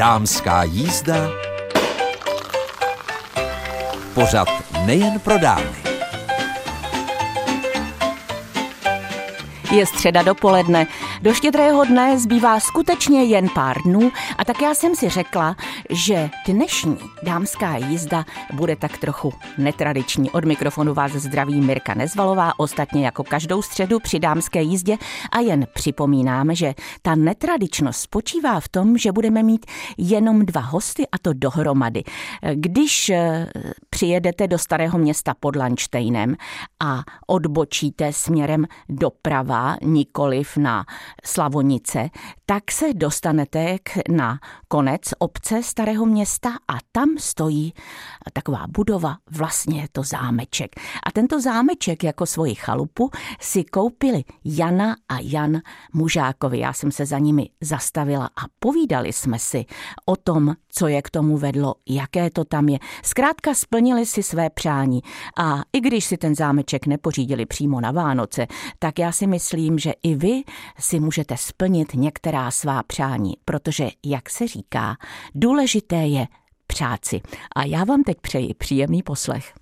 Dámská jízda. Pořad nejen pro dámy. Je středa dopoledne. Do štědrého dne zbývá skutečně jen pár dnů a tak já jsem si řekla, že dnešní dámská jízda bude tak trochu netradiční. Od mikrofonu vás zdraví Mirka Nezvalová, ostatně jako každou středu při dámské jízdě a jen připomínám, že ta netradičnost spočívá v tom, že budeme mít jenom dva hosty a to dohromady. Když eh, přijedete do starého města pod Lanštejnem a odbočíte směrem doprava, nikoliv na Slavonice, tak se dostanete na konec obce Starého města a tam stojí taková budova, vlastně je to zámeček. A tento zámeček jako svoji chalupu si koupili Jana a Jan Mužákovi. Já jsem se za nimi zastavila a povídali jsme si o tom, co je k tomu vedlo, jaké to tam je. Zkrátka splnili si své přání a i když si ten zámeček nepořídili přímo na Vánoce, tak já si myslím, že i vy si můžete splnit některá svá přání, protože, jak se říká, důležité je přáci. A já vám teď přeji příjemný poslech.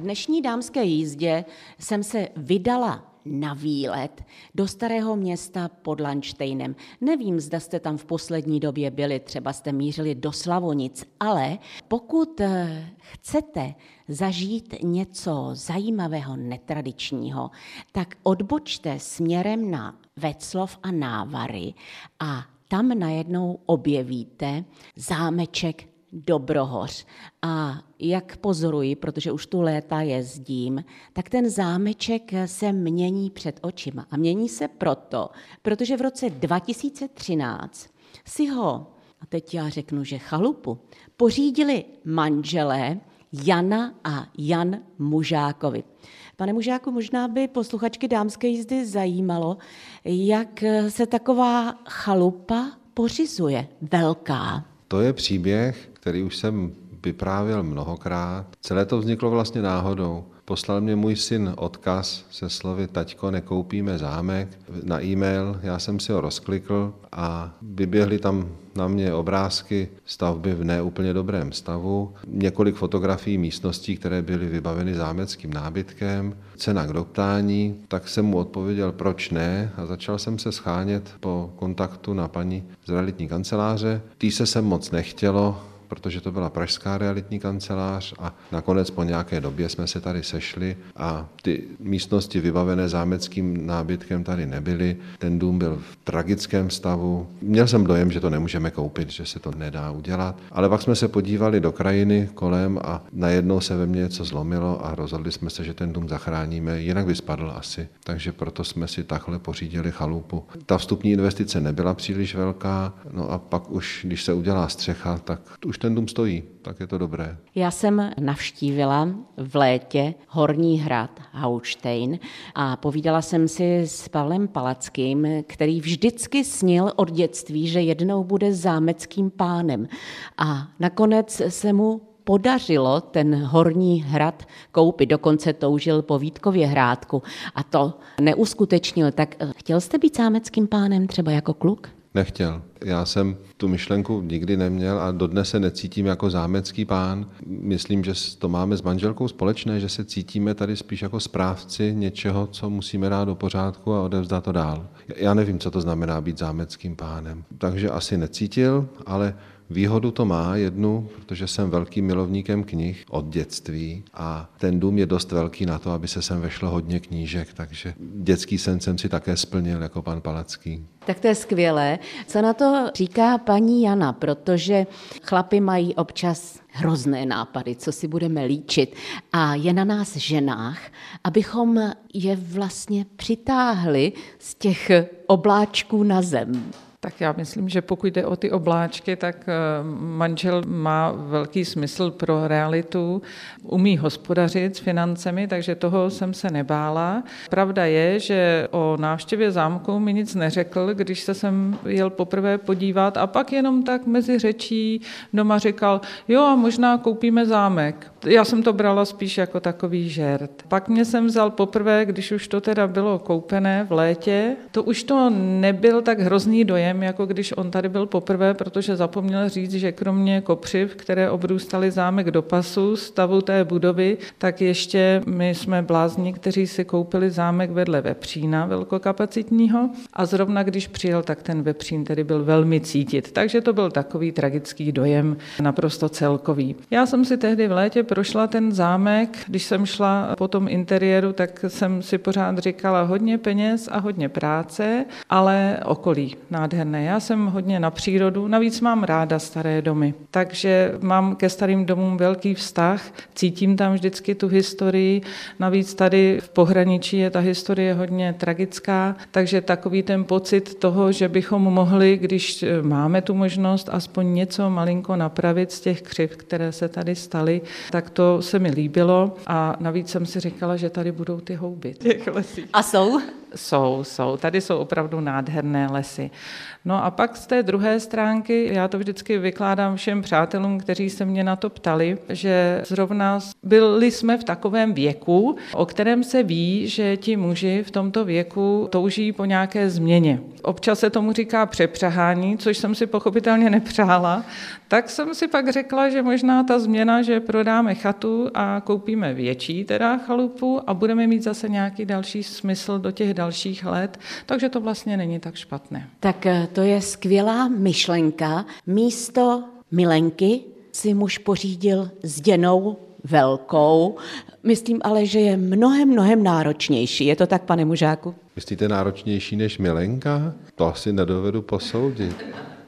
V dnešní dámské jízdě jsem se vydala na výlet do starého města pod Lanštejnem. Nevím, zda jste tam v poslední době byli, třeba jste mířili do Slavonic, ale pokud eh, chcete zažít něco zajímavého, netradičního, tak odbočte směrem na Veclov a Návary a tam najednou objevíte zámeček Dobrohoř. A jak pozoruji, protože už tu léta jezdím, tak ten zámeček se mění před očima. A mění se proto, protože v roce 2013 si ho, a teď já řeknu, že chalupu, pořídili manželé Jana a Jan Mužákovi. Pane Mužáku, možná by posluchačky dámské jízdy zajímalo, jak se taková chalupa pořizuje, velká. To je příběh, který už jsem vyprávěl mnohokrát. Celé to vzniklo vlastně náhodou. Poslal mě můj syn odkaz se slovy Taťko, nekoupíme zámek na e-mail. Já jsem si ho rozklikl a vyběhly tam na mě obrázky stavby v neúplně dobrém stavu, několik fotografií místností, které byly vybaveny zámeckým nábytkem, cena k doptání, tak jsem mu odpověděl, proč ne a začal jsem se schánět po kontaktu na paní z realitní kanceláře. Tý se sem moc nechtělo, protože to byla pražská realitní kancelář a nakonec po nějaké době jsme se tady sešli a ty místnosti vybavené zámeckým nábytkem tady nebyly. Ten dům byl v tragickém stavu. Měl jsem dojem, že to nemůžeme koupit, že se to nedá udělat, ale pak jsme se podívali do krajiny kolem a najednou se ve mně něco zlomilo a rozhodli jsme se, že ten dům zachráníme, jinak by spadl asi. Takže proto jsme si takhle pořídili chalupu. Ta vstupní investice nebyla příliš velká, no a pak už, když se udělá střecha, tak už ten dům stojí, tak je to dobré. Já jsem navštívila v létě Horní hrad Hauštejn a povídala jsem si s Pavlem Palackým, který vždycky snil od dětství, že jednou bude zámeckým pánem. A nakonec se mu podařilo ten horní hrad koupit, dokonce toužil po Vítkově hrádku a to neuskutečnil. Tak chtěl jste být zámeckým pánem třeba jako kluk? Nechtěl. Já jsem tu myšlenku nikdy neměl a dodnes se necítím jako zámecký pán. Myslím, že to máme s manželkou společné, že se cítíme tady spíš jako správci něčeho, co musíme dát do pořádku a odevzdat to dál. Já nevím, co to znamená být zámeckým pánem. Takže asi necítil, ale Výhodu to má jednu, protože jsem velkým milovníkem knih od dětství a ten dům je dost velký na to, aby se sem vešlo hodně knížek, takže dětský sen jsem si také splnil jako pan Palacký. Tak to je skvělé. Co na to říká paní Jana, protože chlapy mají občas hrozné nápady, co si budeme líčit. A je na nás ženách, abychom je vlastně přitáhli z těch obláčků na zem. Tak já myslím, že pokud jde o ty obláčky, tak eh, manžel má velký smysl pro realitu, umí hospodařit s financemi, takže toho jsem se nebála. Pravda je, že o návštěvě zámku mi nic neřekl, když se sem jel poprvé podívat a pak jenom tak mezi řečí doma říkal, jo a možná koupíme zámek. Já jsem to brala spíš jako takový žert. Pak mě jsem vzal poprvé, když už to teda bylo koupené v létě. To už to nebyl tak hrozný dojem, jako když on tady byl poprvé, protože zapomněl říct, že kromě kopřiv, které obrůstaly zámek do pasu, stavu té budovy, tak ještě my jsme blázni, kteří si koupili zámek vedle vepřína velkokapacitního a zrovna když přijel, tak ten vepřín tedy byl velmi cítit. Takže to byl takový tragický dojem, naprosto celkový. Já jsem si tehdy v létě prošla ten zámek, když jsem šla po tom interiéru, tak jsem si pořád říkala hodně peněz a hodně práce, ale okolí nádherné. Já jsem hodně na přírodu, navíc mám ráda staré domy, takže mám ke starým domům velký vztah, cítím tam vždycky tu historii, navíc tady v pohraničí je ta historie hodně tragická, takže takový ten pocit toho, že bychom mohli, když máme tu možnost, aspoň něco malinko napravit z těch křiv, které se tady staly, tak to se mi líbilo a navíc jsem si říkala, že tady budou ty houby těch. A jsou? Jsou, jsou. Tady jsou opravdu nádherné lesy. No a pak z té druhé stránky, já to vždycky vykládám všem přátelům, kteří se mě na to ptali, že zrovna byli jsme v takovém věku, o kterém se ví, že ti muži v tomto věku touží po nějaké změně. Občas se tomu říká přepřahání, což jsem si pochopitelně nepřála, tak jsem si pak řekla, že možná ta změna, že prodáme chatu a koupíme větší teda chalupu a budeme mít zase nějaký další smysl do těch dalších let, takže to vlastně není tak špatné. Tak eh, to je skvělá myšlenka. Místo milenky si muž pořídil zděnou velkou. Myslím ale, že je mnohem, mnohem náročnější. Je to tak, pane mužáku? Myslíte náročnější než milenka? To asi nedovedu posoudit.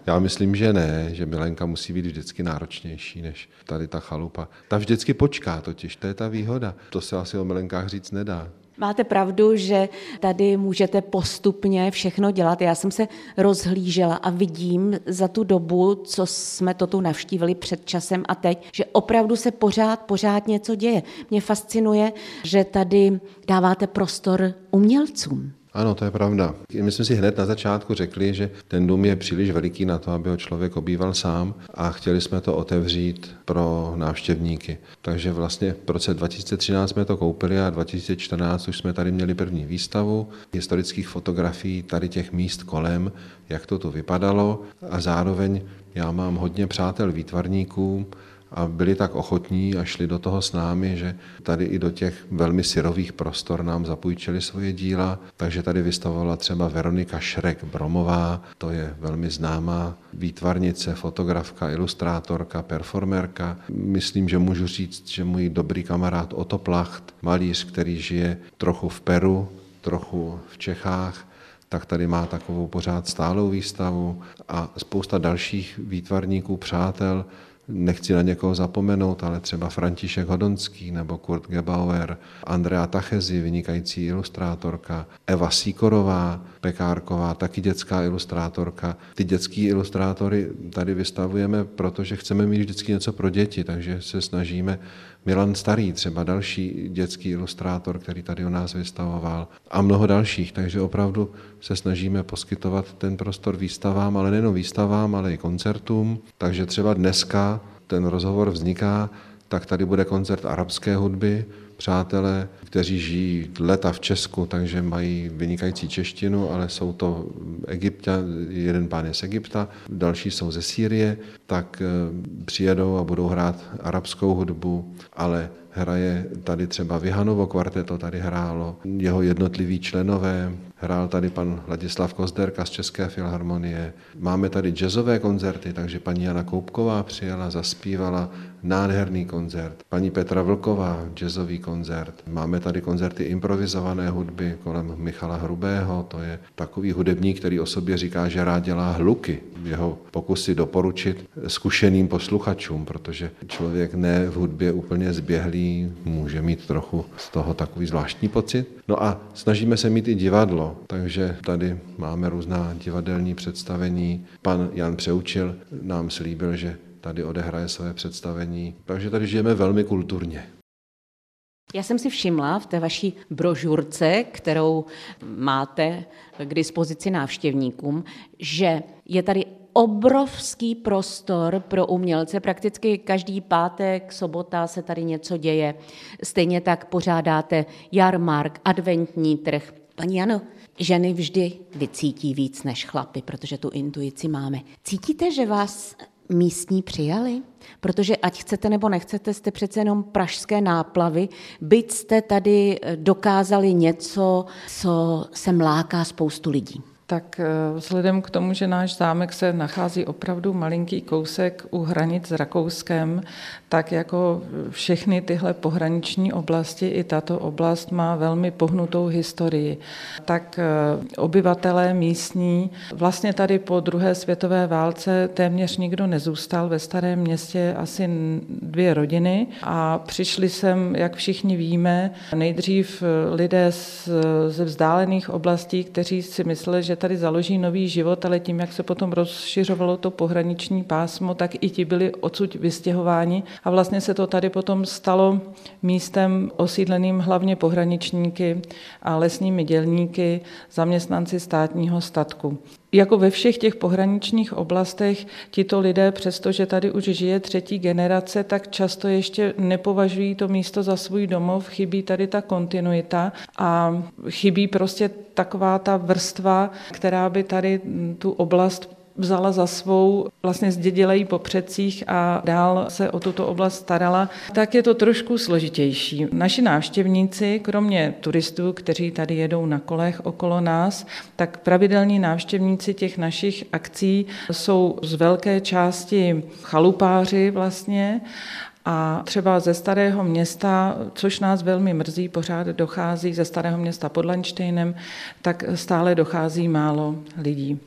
Já myslím, že ne, že milenka musí být vždycky náročnější než tady ta chalupa. Ta vždycky počká totiž, to je ta výhoda. To se asi o milenkách říct nedá. Máte pravdu, že tady můžete postupně všechno dělat. Já jsem se rozhlížela a vidím za tu dobu, co jsme to tu navštívili před časem a teď, že opravdu se pořád, pořád něco děje. Mě fascinuje, že tady dáváte prostor umělcům. Ano, to je pravda. My jsme si hned na začátku řekli, že ten dům je příliš veliký na to, aby ho člověk obýval sám a chtěli jsme to otevřít pro návštěvníky. Takže vlastně v roce 2013 jsme to koupili a 2014 už jsme tady měli první výstavu historických fotografií tady těch míst kolem, jak to tu vypadalo a zároveň já mám hodně přátel výtvarníků, a byli tak ochotní a šli do toho s námi, že tady i do těch velmi syrových prostor nám zapůjčili svoje díla, takže tady vystavovala třeba Veronika Šrek Bromová, to je velmi známá výtvarnice, fotografka, ilustrátorka, performerka. Myslím, že můžu říct, že můj dobrý kamarád Otto Placht, malíř, který žije trochu v Peru, trochu v Čechách, tak tady má takovou pořád stálou výstavu a spousta dalších výtvarníků, přátel, Nechci na někoho zapomenout, ale třeba František Hodonský nebo Kurt Gebauer, Andrea Tachezi, vynikající ilustrátorka, Eva Sikorová, Pekárková, taky dětská ilustrátorka. Ty dětský ilustrátory tady vystavujeme, protože chceme mít vždycky něco pro děti, takže se snažíme Milan Starý, třeba další dětský ilustrátor, který tady u nás vystavoval a mnoho dalších, takže opravdu se snažíme poskytovat ten prostor výstavám, ale nejen výstavám, ale i koncertům. Takže třeba dneska ten rozhovor vzniká, tak tady bude koncert arabské hudby, přátelé, kteří žijí leta v Česku, takže mají vynikající češtinu, ale jsou to Egypta, jeden pán je z Egypta, další jsou ze Sýrie, tak eh, přijedou a budou hrát arabskou hudbu, ale hraje tady třeba Vihanovo kvarteto, tady hrálo jeho jednotliví členové, hrál tady pan Ladislav Kozderka z České filharmonie. Máme tady jazzové koncerty, takže paní Jana Koupková přijela, zaspívala nádherný koncert. Paní Petra Vlková, jazzový koncert. Máme tady koncerty improvizované hudby kolem Michala Hrubého, to je takový hudebník, který o sobě říká, že rád dělá hluky. Jeho pokusy doporučit zkušeným posluchačům, protože člověk ne v hudbě úplně zběhlý, může mít trochu z toho takový zvláštní pocit. No a snažíme se mít i divadlo, takže tady máme různá divadelní představení. Pan Jan Přeučil nám slíbil, že tady odehraje své představení. Takže tady žijeme velmi kulturně. Já jsem si všimla v té vaší brožurce, kterou máte k dispozici návštěvníkům, že je tady obrovský prostor pro umělce. Prakticky každý pátek, sobota se tady něco děje. Stejně tak pořádáte jarmark, adventní trh. Paní Jano, ženy vždy vycítí víc než chlapy, protože tu intuici máme. Cítíte, že vás místní přijali? Protože ať chcete nebo nechcete, jste přece jenom pražské náplavy, byť jste tady dokázali něco, co se mláká spoustu lidí tak eh, vzhledem k tomu, že náš zámek se nachází opravdu malinký kousek u hranic s Rakouskem, tak jako všechny tyhle pohraniční oblasti, i tato oblast má velmi pohnutou historii. Tak eh, obyvatelé místní, vlastně tady po druhé světové válce téměř nikdo nezůstal, ve starém městě asi dvě rodiny a přišli sem, jak všichni víme, nejdřív eh, lidé z, ze vzdálených oblastí, kteří si mysleli, že tady založí nový život, ale tím, jak se potom rozšiřovalo to pohraniční pásmo, tak i ti byli odsud vystěhováni. A vlastně se to tady potom stalo místem osídleným hlavně pohraničníky a lesními dělníky, zaměstnanci státního statku jako ve všech těch pohraničních oblastech tito lidé, přestože tady už žije třetí generace, tak často ještě nepovažují to místo za svůj domov, chybí tady ta kontinuita a chybí prostě taková ta vrstva, která by tady tu oblast vzala za svou, vlastně zdědila ji po předcích a dál se o tuto oblast starala, tak je to trošku složitější. Naši návštěvníci, kromě turistů, kteří tady jedou na kolech okolo nás, tak pravidelní návštěvníci těch našich akcí jsou z velké části chalupáři vlastně a třeba ze starého města, což nás velmi mrzí, pořád dochází ze starého města pod Lanštejnem, tak stále dochází málo lidí.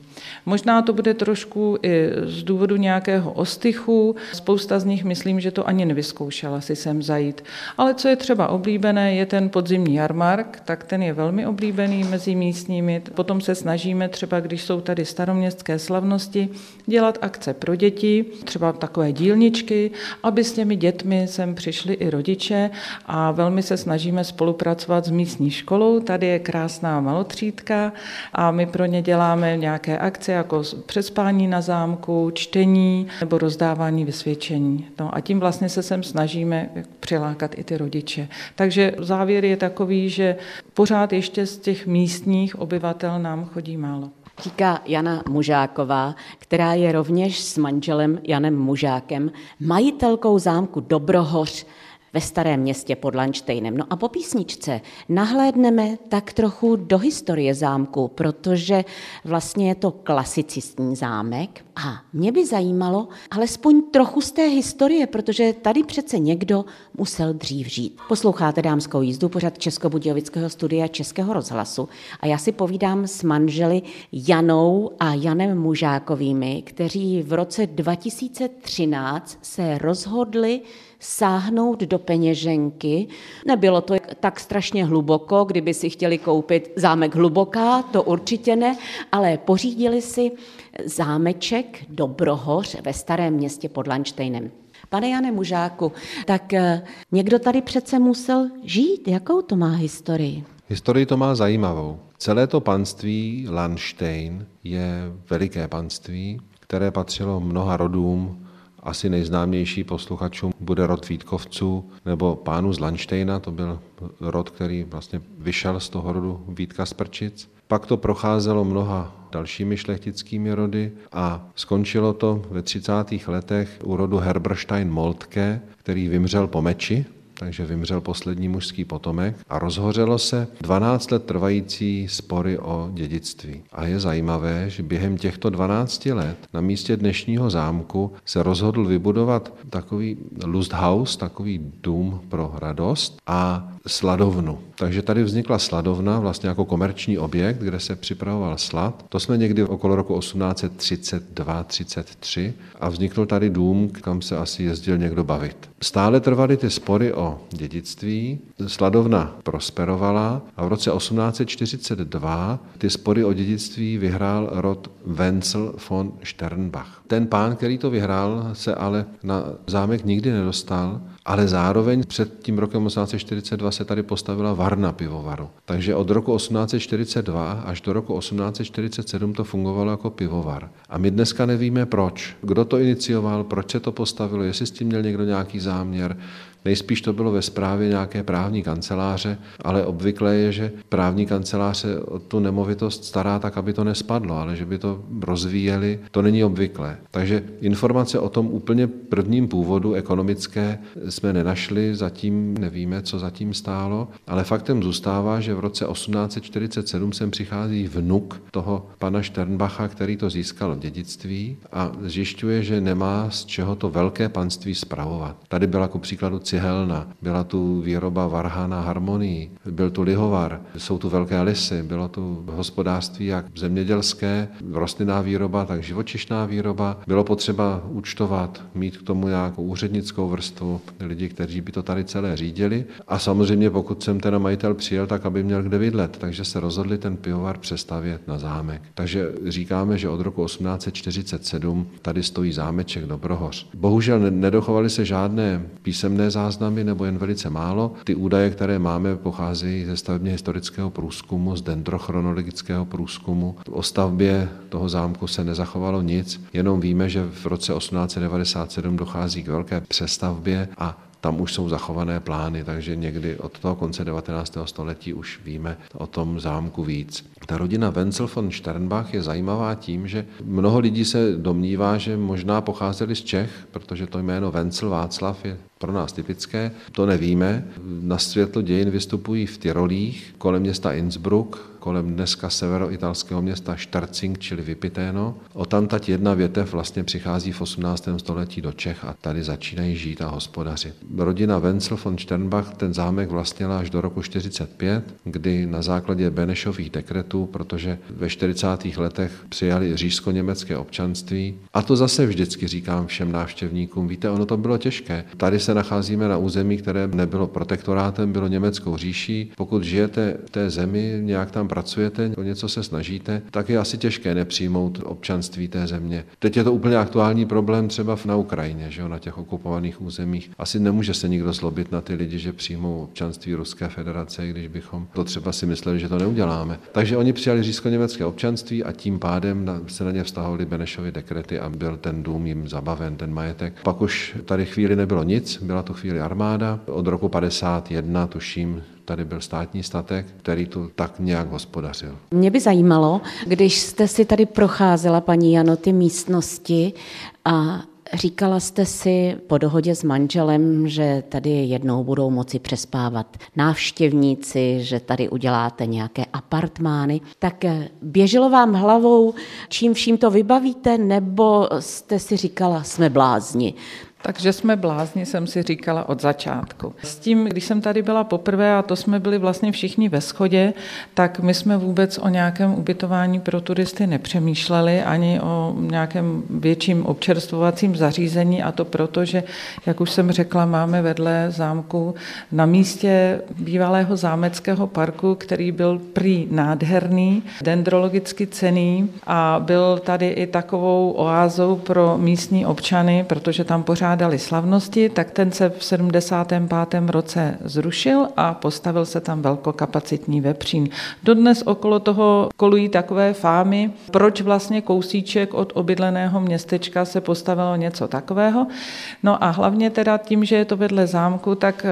Možná to bude trošku i z důvodu nějakého ostychu. Spousta z nich myslím, že to ani nevyzkoušela si sem zajít. Ale co je třeba oblíbené, je ten podzimní jarmark, tak ten je velmi oblíbený mezi místními. Potom se snažíme třeba, když jsou tady staroměstské slavnosti, dělat akce pro děti, třeba takové dílničky, aby s těmi dětmi sem přišli i rodiče a velmi se snažíme spolupracovat s místní školou. Tady je krásná malotřídka a my pro ně děláme nějaké akce jako přespání na zámku, čtení nebo rozdávání vysvědčení. No a tím vlastně se sem snažíme přilákat i ty rodiče. Takže závěr je takový, že pořád ještě z těch místních obyvatel nám chodí málo. Říká Jana Mužáková, která je rovněž s manželem Janem Mužákem majitelkou zámku Dobrohoř ve starém městě pod Lanštejnem. No a po písničce nahlédneme tak trochu do historie zámku, protože vlastně je to klasicistní zámek a mě by zajímalo alespoň trochu z té historie, protože tady přece někdo musel dřív žít. Posloucháte dámskou jízdu, pořad Českobudějovického studia Českého rozhlasu a já si povídám s manželi Janou a Janem Mužákovými, kteří v roce 2013 se rozhodli sáhnout do peněženky. Nebylo to tak strašně hluboko, kdyby si chtěli koupit zámek hluboká, to určitě ne, ale pořídili si zámeček Dobrohoř ve starém městě pod Lanštejnem. Pane Jane Mužáku, tak eh, někdo tady přece musel žít. Jakou to má historii? Historii to má zajímavou. Celé to panství Lanštejn je veliké panství, které patřilo mnoha rodům asi nejznámější posluchačům bude rod Vítkovců nebo pánu z Lanštejna, to byl rod, který vlastně vyšel z toho rodu Vítka z Prčic. Pak to procházelo mnoha dalšími šlechtickými rody a skončilo to ve 30. letech u rodu Herberstein Moltke, který vymřel po meči takže vymřel poslední mužský potomek a rozhořelo se 12 let trvající spory o dědictví. A je zajímavé, že během těchto 12 let na místě dnešního zámku se rozhodl vybudovat takový Lusthaus, takový dům pro radost a sladovnu. Takže tady vznikla sladovna vlastně jako komerční objekt, kde se připravoval slad. To jsme někdy okolo roku 1832-33 a vznikl tady dům, kam se asi jezdil někdo bavit. Stále trvaly ty spory dědictví, sladovna prosperovala a v roce 1842 ty spory o dědictví vyhrál rod Wenzel von Sternbach. Ten pán, který to vyhrál, se ale na zámek nikdy nedostal, ale zároveň před tím rokem 1842 se tady postavila varna pivovaru. Takže od roku 1842 až do roku 1847 to fungovalo jako pivovar. A my dneska nevíme proč. Kdo to inicioval, proč se to postavilo, jestli s tím měl někdo nějaký záměr, Nejspíš to bylo ve správě nějaké právní kanceláře, ale obvykle je, že právní kancelář se o tu nemovitost stará tak, aby to nespadlo, ale že by to rozvíjeli, to není obvyklé. Takže informace o tom úplně prvním původu ekonomické jsme nenašli, zatím nevíme, co zatím stálo, ale faktem zůstává, že v roce 1847 sem přichází vnuk toho pana Sternbacha, který to získal v dědictví a zjišťuje, že nemá z čeho to velké panství spravovat. Tady byla jako příkladu cihelna, byla tu výroba varhana harmonii, byl tu lihovar, jsou tu velké lisy, bylo tu hospodářství jak zemědělské, rostlinná výroba, tak živočišná výroba. Bylo potřeba účtovat, mít k tomu nějakou úřednickou vrstvu, lidi, kteří by to tady celé řídili. A samozřejmě, pokud jsem ten majitel přijel, tak aby měl kde bydlet. Takže se rozhodli ten pivovar přestavět na zámek. Takže říkáme, že od roku 1847 tady stojí zámeček Dobrohoř. Bohužel nedochovaly se žádné písemné záznamy nebo jen velice málo. Ty údaje, které máme, pocházejí ze stavebně historického průzkumu, z dendrochronologického průzkumu. O stavbě toho zámku se nezachovalo nic, jenom víme, že v roce 1897 dochází k velké přestavbě a tam už jsou zachované plány, takže někdy od toho konce 19. století už víme o tom zámku víc. Ta rodina Wenzel von Sternbach je zajímavá tím, že mnoho lidí se domnívá, že možná pocházeli z Čech, protože to jméno Wenzel Václav je pro nás typické. To nevíme. Na světlo dějin vystupují v Tyrolích kolem města Innsbruck, kolem dneska severoitalského města Štarcing, čili Vypiténo. O tamtať jedna větev vlastně přichází v 18. století do Čech a tady začínají žít a hospodařit. Rodina Wenzel von Sternbach ten zámek vlastnila až do roku 45, kdy na základě Benešových dekretů, protože ve 40. letech přijali řížsko-německé občanství. A to zase vždycky říkám všem návštěvníkům, víte, ono to bylo těžké. Tady se nacházíme na území, které nebylo protektorátem, bylo německou říší. Pokud žijete v té zemi, nějak tam pracujete, o něco se snažíte, tak je asi těžké nepřijmout občanství té země. Teď je to úplně aktuální problém třeba na Ukrajině, že jo, na těch okupovaných územích. Asi nemůže se nikdo zlobit na ty lidi, že přijmou občanství Ruské federace, když bychom to třeba si mysleli, že to neuděláme. Takže oni přijali řízko-německé občanství a tím pádem se na ně vztahovaly Benešovy dekrety a byl ten dům jim zabaven, ten majetek. Pak už tady chvíli nebylo nic, byla to chvíli armáda. Od roku 51, tuším, tady byl státní statek, který tu tak nějak hospodařil. Mě by zajímalo, když jste si tady procházela, paní Jano, ty místnosti a Říkala jste si po dohodě s manželem, že tady jednou budou moci přespávat návštěvníci, že tady uděláte nějaké apartmány. Tak běželo vám hlavou, čím vším to vybavíte, nebo jste si říkala, jsme blázni, takže jsme blázni, jsem si říkala od začátku. S tím, když jsem tady byla poprvé, a to jsme byli vlastně všichni ve schodě, tak my jsme vůbec o nějakém ubytování pro turisty nepřemýšleli, ani o nějakém větším občerstvovacím zařízení, a to proto, že, jak už jsem řekla, máme vedle zámku na místě bývalého zámeckého parku, který byl prý nádherný, dendrologicky cený a byl tady i takovou oázou pro místní občany, protože tam pořád pořádali slavnosti, tak ten se v 75. roce zrušil a postavil se tam velkokapacitní vepřín. Dodnes okolo toho kolují takové fámy, proč vlastně kousíček od obydleného městečka se postavilo něco takového. No a hlavně teda tím, že je to vedle zámku, tak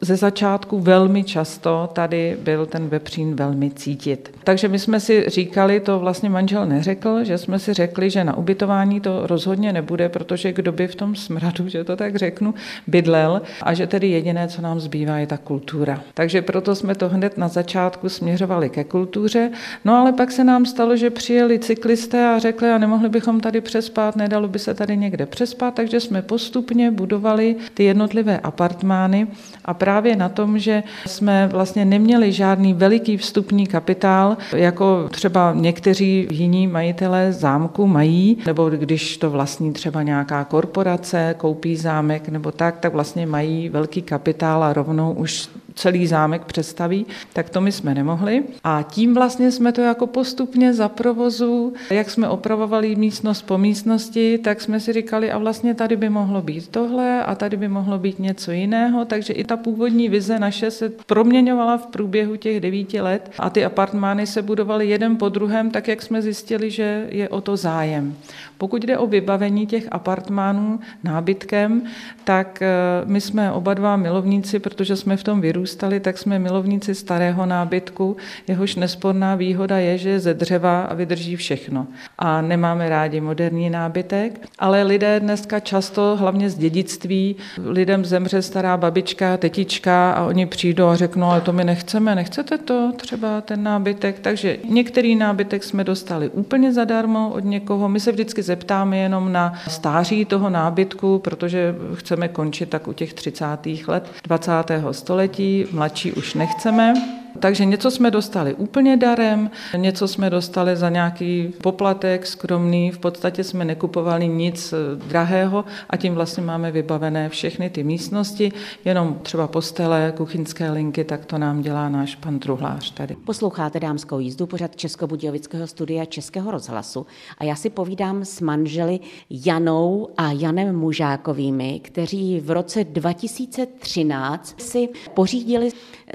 ze začátku velmi často tady byl ten vepřín velmi cítit. Takže my jsme si říkali, to vlastně manžel neřekl, že jsme si řekli, že na ubytování to rozhodně nebude, protože kdo by v tom smradu, že to tak řeknu, bydlel a že tedy jediné, co nám zbývá, je ta kultura. Takže proto jsme to hned na začátku směřovali ke kultuře. No ale pak se nám stalo, že přijeli cyklisté a řekli, a nemohli bychom tady přespat, nedalo by se tady někde přespat, takže jsme postupně budovali ty jednotlivé apartmány a právě na tom, že jsme vlastně neměli žádný veliký vstupní kapitál, jako třeba někteří jiní majitelé zámku mají, nebo když to vlastní třeba nějaká korporace, koupí zámek nebo tak, tak vlastně mají velký kapitál a rovnou už celý zámek představí, tak to my jsme nemohli. A tím vlastně jsme to jako postupně za provozu, jak jsme opravovali místnost po místnosti, tak jsme si říkali, a vlastně tady by mohlo být tohle a tady by mohlo být něco jiného, takže i ta původní vize naše se proměňovala v průběhu těch devíti let a ty apartmány se budovaly jeden po druhém, tak jak jsme zjistili, že je o to zájem. Pokud jde o vybavení těch apartmánů nábytkem, tak eh, my jsme oba dva milovníci, protože jsme v tom vyrůstali, tak jsme milovníci starého nábytku. Jehož nesporná výhoda je, že je ze dřeva a vydrží všechno. A nemáme rádi moderní nábytek, ale lidé dneska často, hlavně z dědictví, lidem zemře stará babička, tetička a oni přijdou a řeknou, ale to my nechceme, nechcete to, třeba ten nábytek. Takže některý nábytek jsme dostali úplně zadarmo od někoho. My se vždycky zeptáme jenom na stáří toho nábytku, protože chceme končit tak u těch 30. let 20. století, mladší už nechceme. Takže něco jsme dostali úplně darem, něco jsme dostali za nějaký poplatek skromný, v podstatě jsme nekupovali nic eh, drahého a tím vlastně máme vybavené všechny ty místnosti, jenom třeba postele, kuchyňské linky, tak to nám dělá náš pan Truhlář tady. Posloucháte dámskou jízdu, pořad Českobudějovického studia Českého rozhlasu a já si povídám s manželi Janou a Janem Mužákovými, kteří v roce 2013 si pořídili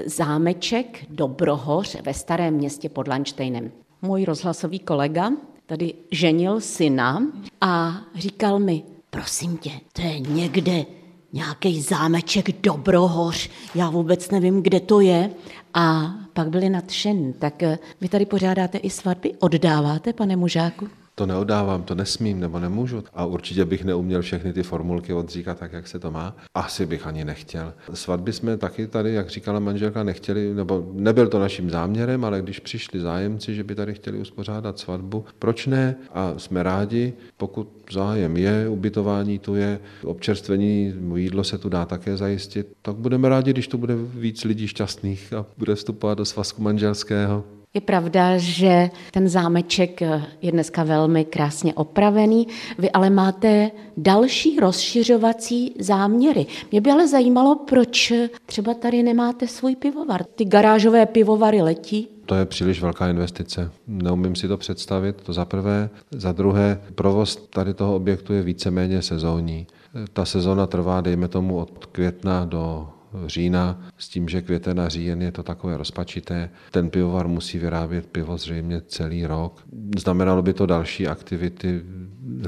zámeček Dobrohoř ve starém městě pod Lanštejnem. Můj rozhlasový kolega tady ženil syna a říkal mi, prosím tě, to je někde nějaký zámeček Dobrohoř, já vůbec nevím, kde to je. A pak byli nadšen. Tak eh, vy tady pořádáte i svatby, oddáváte, pane mužáku? To neodávám, to nesmím nebo nemůžu. A určitě bych neuměl všechny ty formulky odříkat tak, jak se to má. Asi bych ani nechtěl. Svatby jsme taky tady, jak říkala manželka, nechtěli, nebo nebyl to naším záměrem, ale když přišli zájemci, že by tady chtěli uspořádat svatbu, proč ne? A jsme rádi, pokud zájem je, ubytování tu je, občerstvení, jídlo se tu dá také zajistit, tak budeme rádi, když tu bude víc lidí šťastných a bude vstupovat do svazku manželského. Je pravda, že ten zámeček je dneska velmi krásně opravený, vy ale máte další rozšiřovací záměry. Mě by ale zajímalo, proč třeba tady nemáte svůj pivovar. Ty garážové pivovary letí. To je příliš velká investice. Neumím si to představit, to za prvé. Za druhé, provoz tady toho objektu je víceméně sezónní. Ta sezóna trvá, dejme tomu, od května do října s tím, že květen a říjen je to takové rozpačité. Ten pivovar musí vyrábět pivo zřejmě celý rok. Znamenalo by to další aktivity,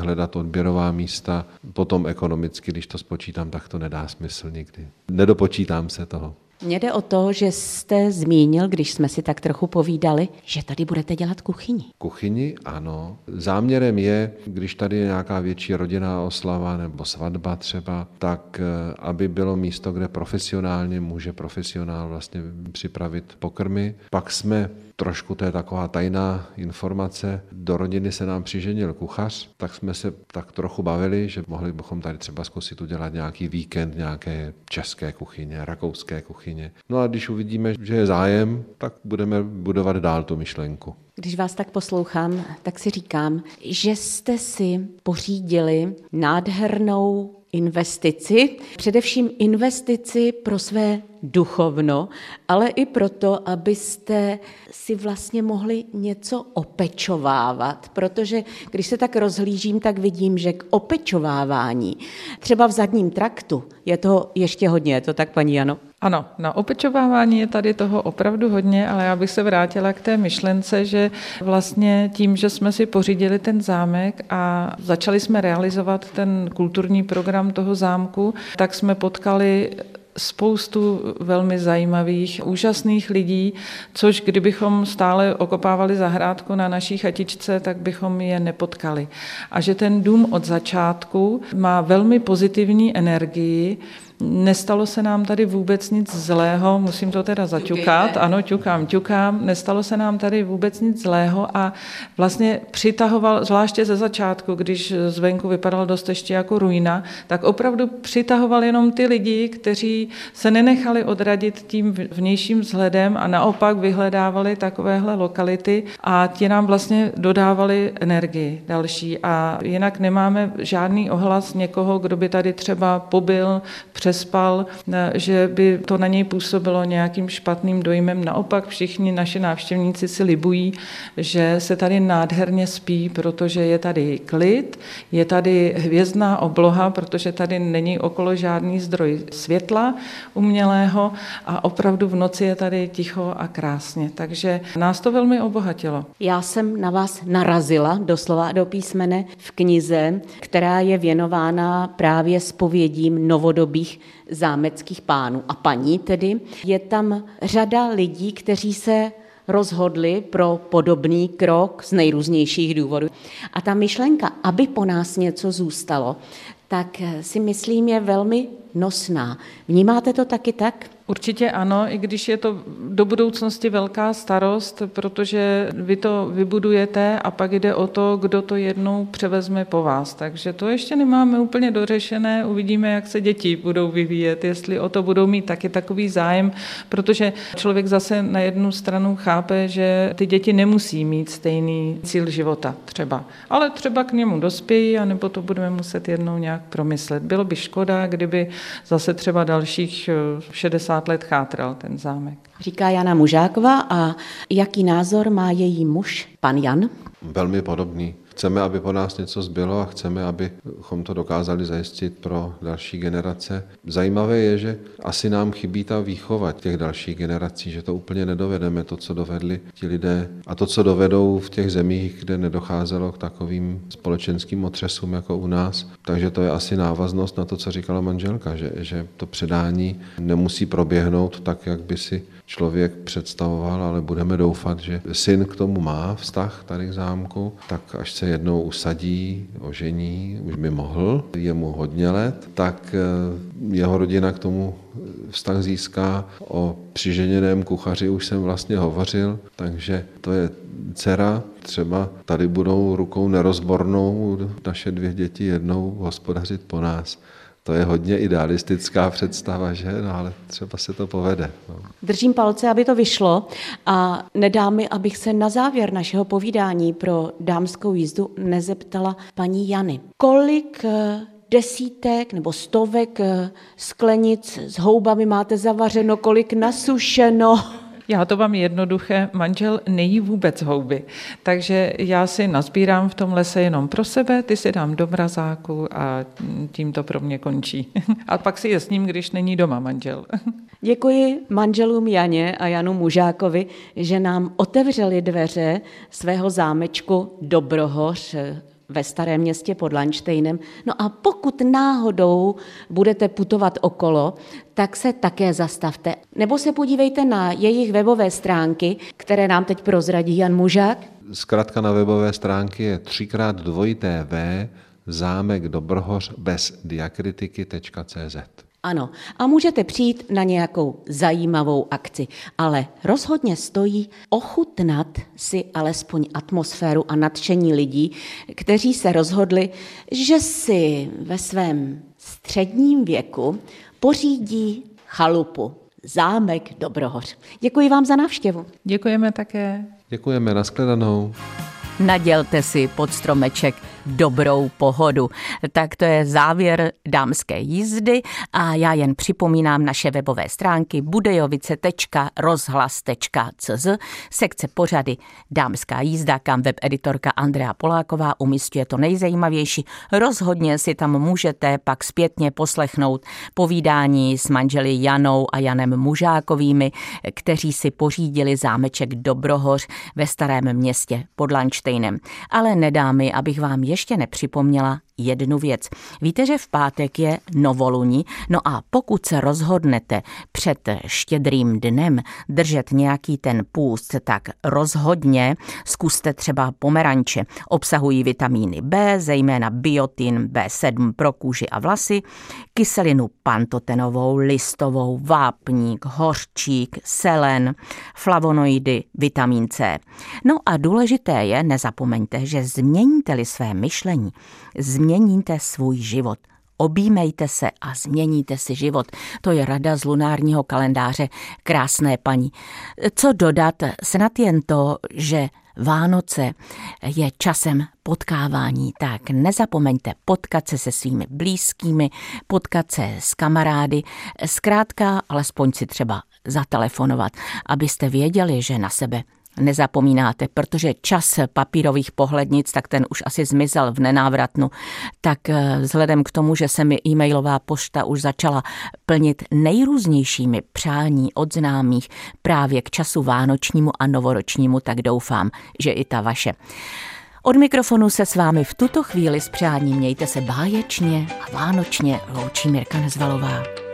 hledat odběrová místa. Potom ekonomicky, když to spočítám, tak to nedá smysl nikdy. Nedopočítám se toho. Mně jde o to, že jste zmínil, když jsme si tak trochu povídali, že tady budete dělat kuchyni. Kuchyni, ano. Záměrem je, když tady je nějaká větší rodinná oslava nebo svatba třeba, tak eh, aby bylo místo, kde profesionálně může profesionál vlastně připravit pokrmy. Pak jsme trošku to je taková tajná informace. Do rodiny se nám přiženil kuchař, tak jsme se tak trochu bavili, že mohli bychom tady třeba zkusit udělat nějaký víkend nějaké české kuchyně, rakouské kuchyně. No a když uvidíme, že je zájem, tak budeme budovat dál tu myšlenku. Když vás tak poslouchám, tak si říkám, že jste si pořídili nádhernou investici, především investici pro své duchovno, ale i proto, abyste si vlastně mohli něco opečovávat, protože když se tak rozhlížím, tak vidím, že k opečovávání, třeba v zadním traktu, je to ještě hodně, je to tak, paní Jano? Ano, na opečovávání je tady toho opravdu hodně, ale já bych se vrátila k té myšlence, že vlastně tím, že jsme si pořídili ten zámek a začali jsme realizovat ten kulturní program toho zámku, tak jsme potkali spoustu velmi zajímavých, úžasných lidí, což kdybychom stále okopávali zahrádku na naší chatičce, tak bychom je nepotkali. A že ten dům od začátku má velmi pozitivní energii, Nestalo se nám tady vůbec nic zlého, musím to teda zaťukat, ano, ťukám, ťukám, nestalo se nám tady vůbec nic zlého a vlastně přitahoval, zvláště ze začátku, když zvenku vypadal dost ještě jako ruina, tak opravdu přitahoval jenom ty lidi, kteří se nenechali odradit tím vnějším vzhledem a naopak vyhledávali takovéhle lokality a ti nám vlastně dodávali energii další. A jinak nemáme žádný ohlas někoho, kdo by tady třeba pobyl, přespal, že by to na něj působilo nějakým špatným dojmem. Naopak všichni naši návštěvníci si libují, že se tady nádherně spí, protože je tady klid, je tady hvězdná obloha, protože tady není okolo žádný zdroj světla umělého a opravdu v noci je tady ticho a krásně. Takže nás to velmi obohatilo. Já jsem na vás narazila doslova do písmene v knize, která je věnována právě spovědím novodobých zámeckých pánů a paní tedy. Je tam řada lidí, kteří se rozhodli pro podobný krok z nejrůznějších důvodů. A ta myšlenka, aby po nás něco zůstalo, tak si myslím je velmi nosná. Vnímáte to taky tak? Určitě ano, i když je to do budoucnosti velká starost, protože vy to vybudujete a pak jde o to, kdo to jednou převezme po vás. Takže to ještě nemáme úplně dořešené, uvidíme, jak se děti budou vyvíjet, jestli o to budou mít taky takový zájem, protože člověk zase na jednu stranu chápe, že ty děti nemusí mít stejný cíl života třeba, ale třeba k němu dospějí, anebo to budeme muset jednou nějak promyslet. Bylo by škoda, kdyby zase třeba dalších 60 50 let chátral ten zámek. Říká Jana Mužáková a jaký názor má její muž, pan Jan? Velmi podobný. Chceme, aby po nás něco zbylo a chceme, abychom to dokázali zajistit pro další generace. Zajímavé je, že asi nám chybí ta výchova těch dalších generací, že to úplně nedovedeme, to, co dovedli ti lidé a to, co dovedou v těch zemích, kde nedocházelo k takovým společenským otřesům jako u nás. Takže to je asi návaznost na to, co říkala manželka, že, že to předání nemusí proběhnout tak, jak by si člověk představoval, ale budeme doufat, že syn k tomu má vztah tady k zámku, tak až se jednou usadí, ožení, už by mohl, je mu hodně let, tak eh, jeho rodina k tomu vztah získá. O přiženěném kuchaři už jsem vlastně hovořil, takže to je dcera, třeba tady budou rukou nerozbornou naše dvě děti jednou hospodařit po nás to je hodně idealistická představa, že? No ale třeba se to povede. No. Držím palce, aby to vyšlo a nedá mi, abych se na závěr našeho povídání pro dámskou jízdu nezeptala paní Jany. Kolik eh, desítek nebo stovek eh, sklenic s houbami máte zavařeno, kolik nasušeno? Já to mám jednoduché, manžel nejí vůbec houby, takže já si nazbírám v tom lese jenom pro sebe, ty si dám do mrazáku a tím to pro mě končí. A pak si je s ním, když není doma manžel. Děkuji manželům Janě a Janu Mužákovi, že nám otevřeli dveře svého zámečku Dobrohoř ve starém městě pod Lanštejnem. No a pokud náhodou budete putovat okolo, tak se také zastavte. Nebo se podívejte na jejich webové stránky, které nám teď prozradí Jan Mužák. Zkrátka na webové stránky je třikrát dvojité V zámek Dobrohoř bez diakritiky.cz. Ano, a můžete přijít na nějakou zajímavou akci, ale rozhodně stojí ochutnat si alespoň atmosféru a nadšení lidí, kteří se rozhodli, že si ve svém středním věku pořídí chalupu, zámek Dobrohoř. Děkuji vám za návštěvu. Děkujeme také. Děkujeme, nashledanou. Nadělte si pod stromeček dobrou pohodu. Tak to je závěr dámské jízdy a já jen připomínám naše webové stránky budejovice.rozhlas.cz sekce pořady Dámská jízda, kam webeditorka Andrea Poláková umístuje to nejzajímavější. Rozhodně si tam můžete pak zpětně poslechnout povídání s manželi Janou a Janem Mužákovými, kteří si pořídili zámeček Dobrohoř ve starém městě pod Lančtejnem. Ale nedá mi, abych vám ještě nepřipomněla jednu věc. Víte, že v pátek je novoluní, no a pokud se rozhodnete před štědrým dnem držet nějaký ten půst, tak rozhodně zkuste třeba pomeranče. Obsahují vitamíny B, zejména biotin B7 pro kůži a vlasy, kyselinu pantotenovou, listovou, vápník, hořčík, selen, flavonoidy, vitamin C. No a důležité je, nezapomeňte, že změníte-li své myšlení, změníte svůj život. Obímejte se a změníte si život. To je rada z lunárního kalendáře krásné paní. Co dodat, snad jen to, že Vánoce je časem potkávání, tak nezapomeňte potkat se se svými blízkými, potkat se s kamarády, zkrátka alespoň si třeba zatelefonovat, abyste věděli, že na sebe nezapomínáte, protože čas papírových pohlednic, tak ten už asi zmizel v nenávratnu, tak eh, vzhledem k tomu, že se mi e-mailová pošta už začala plnit nejrůznějšími přání od známých právě k času vánočnímu a novoročnímu, tak doufám, že i ta vaše. Od mikrofonu se s vámi v tuto chvíli s přáním mějte se báječně a vánočně loučí Mirka Nezvalová.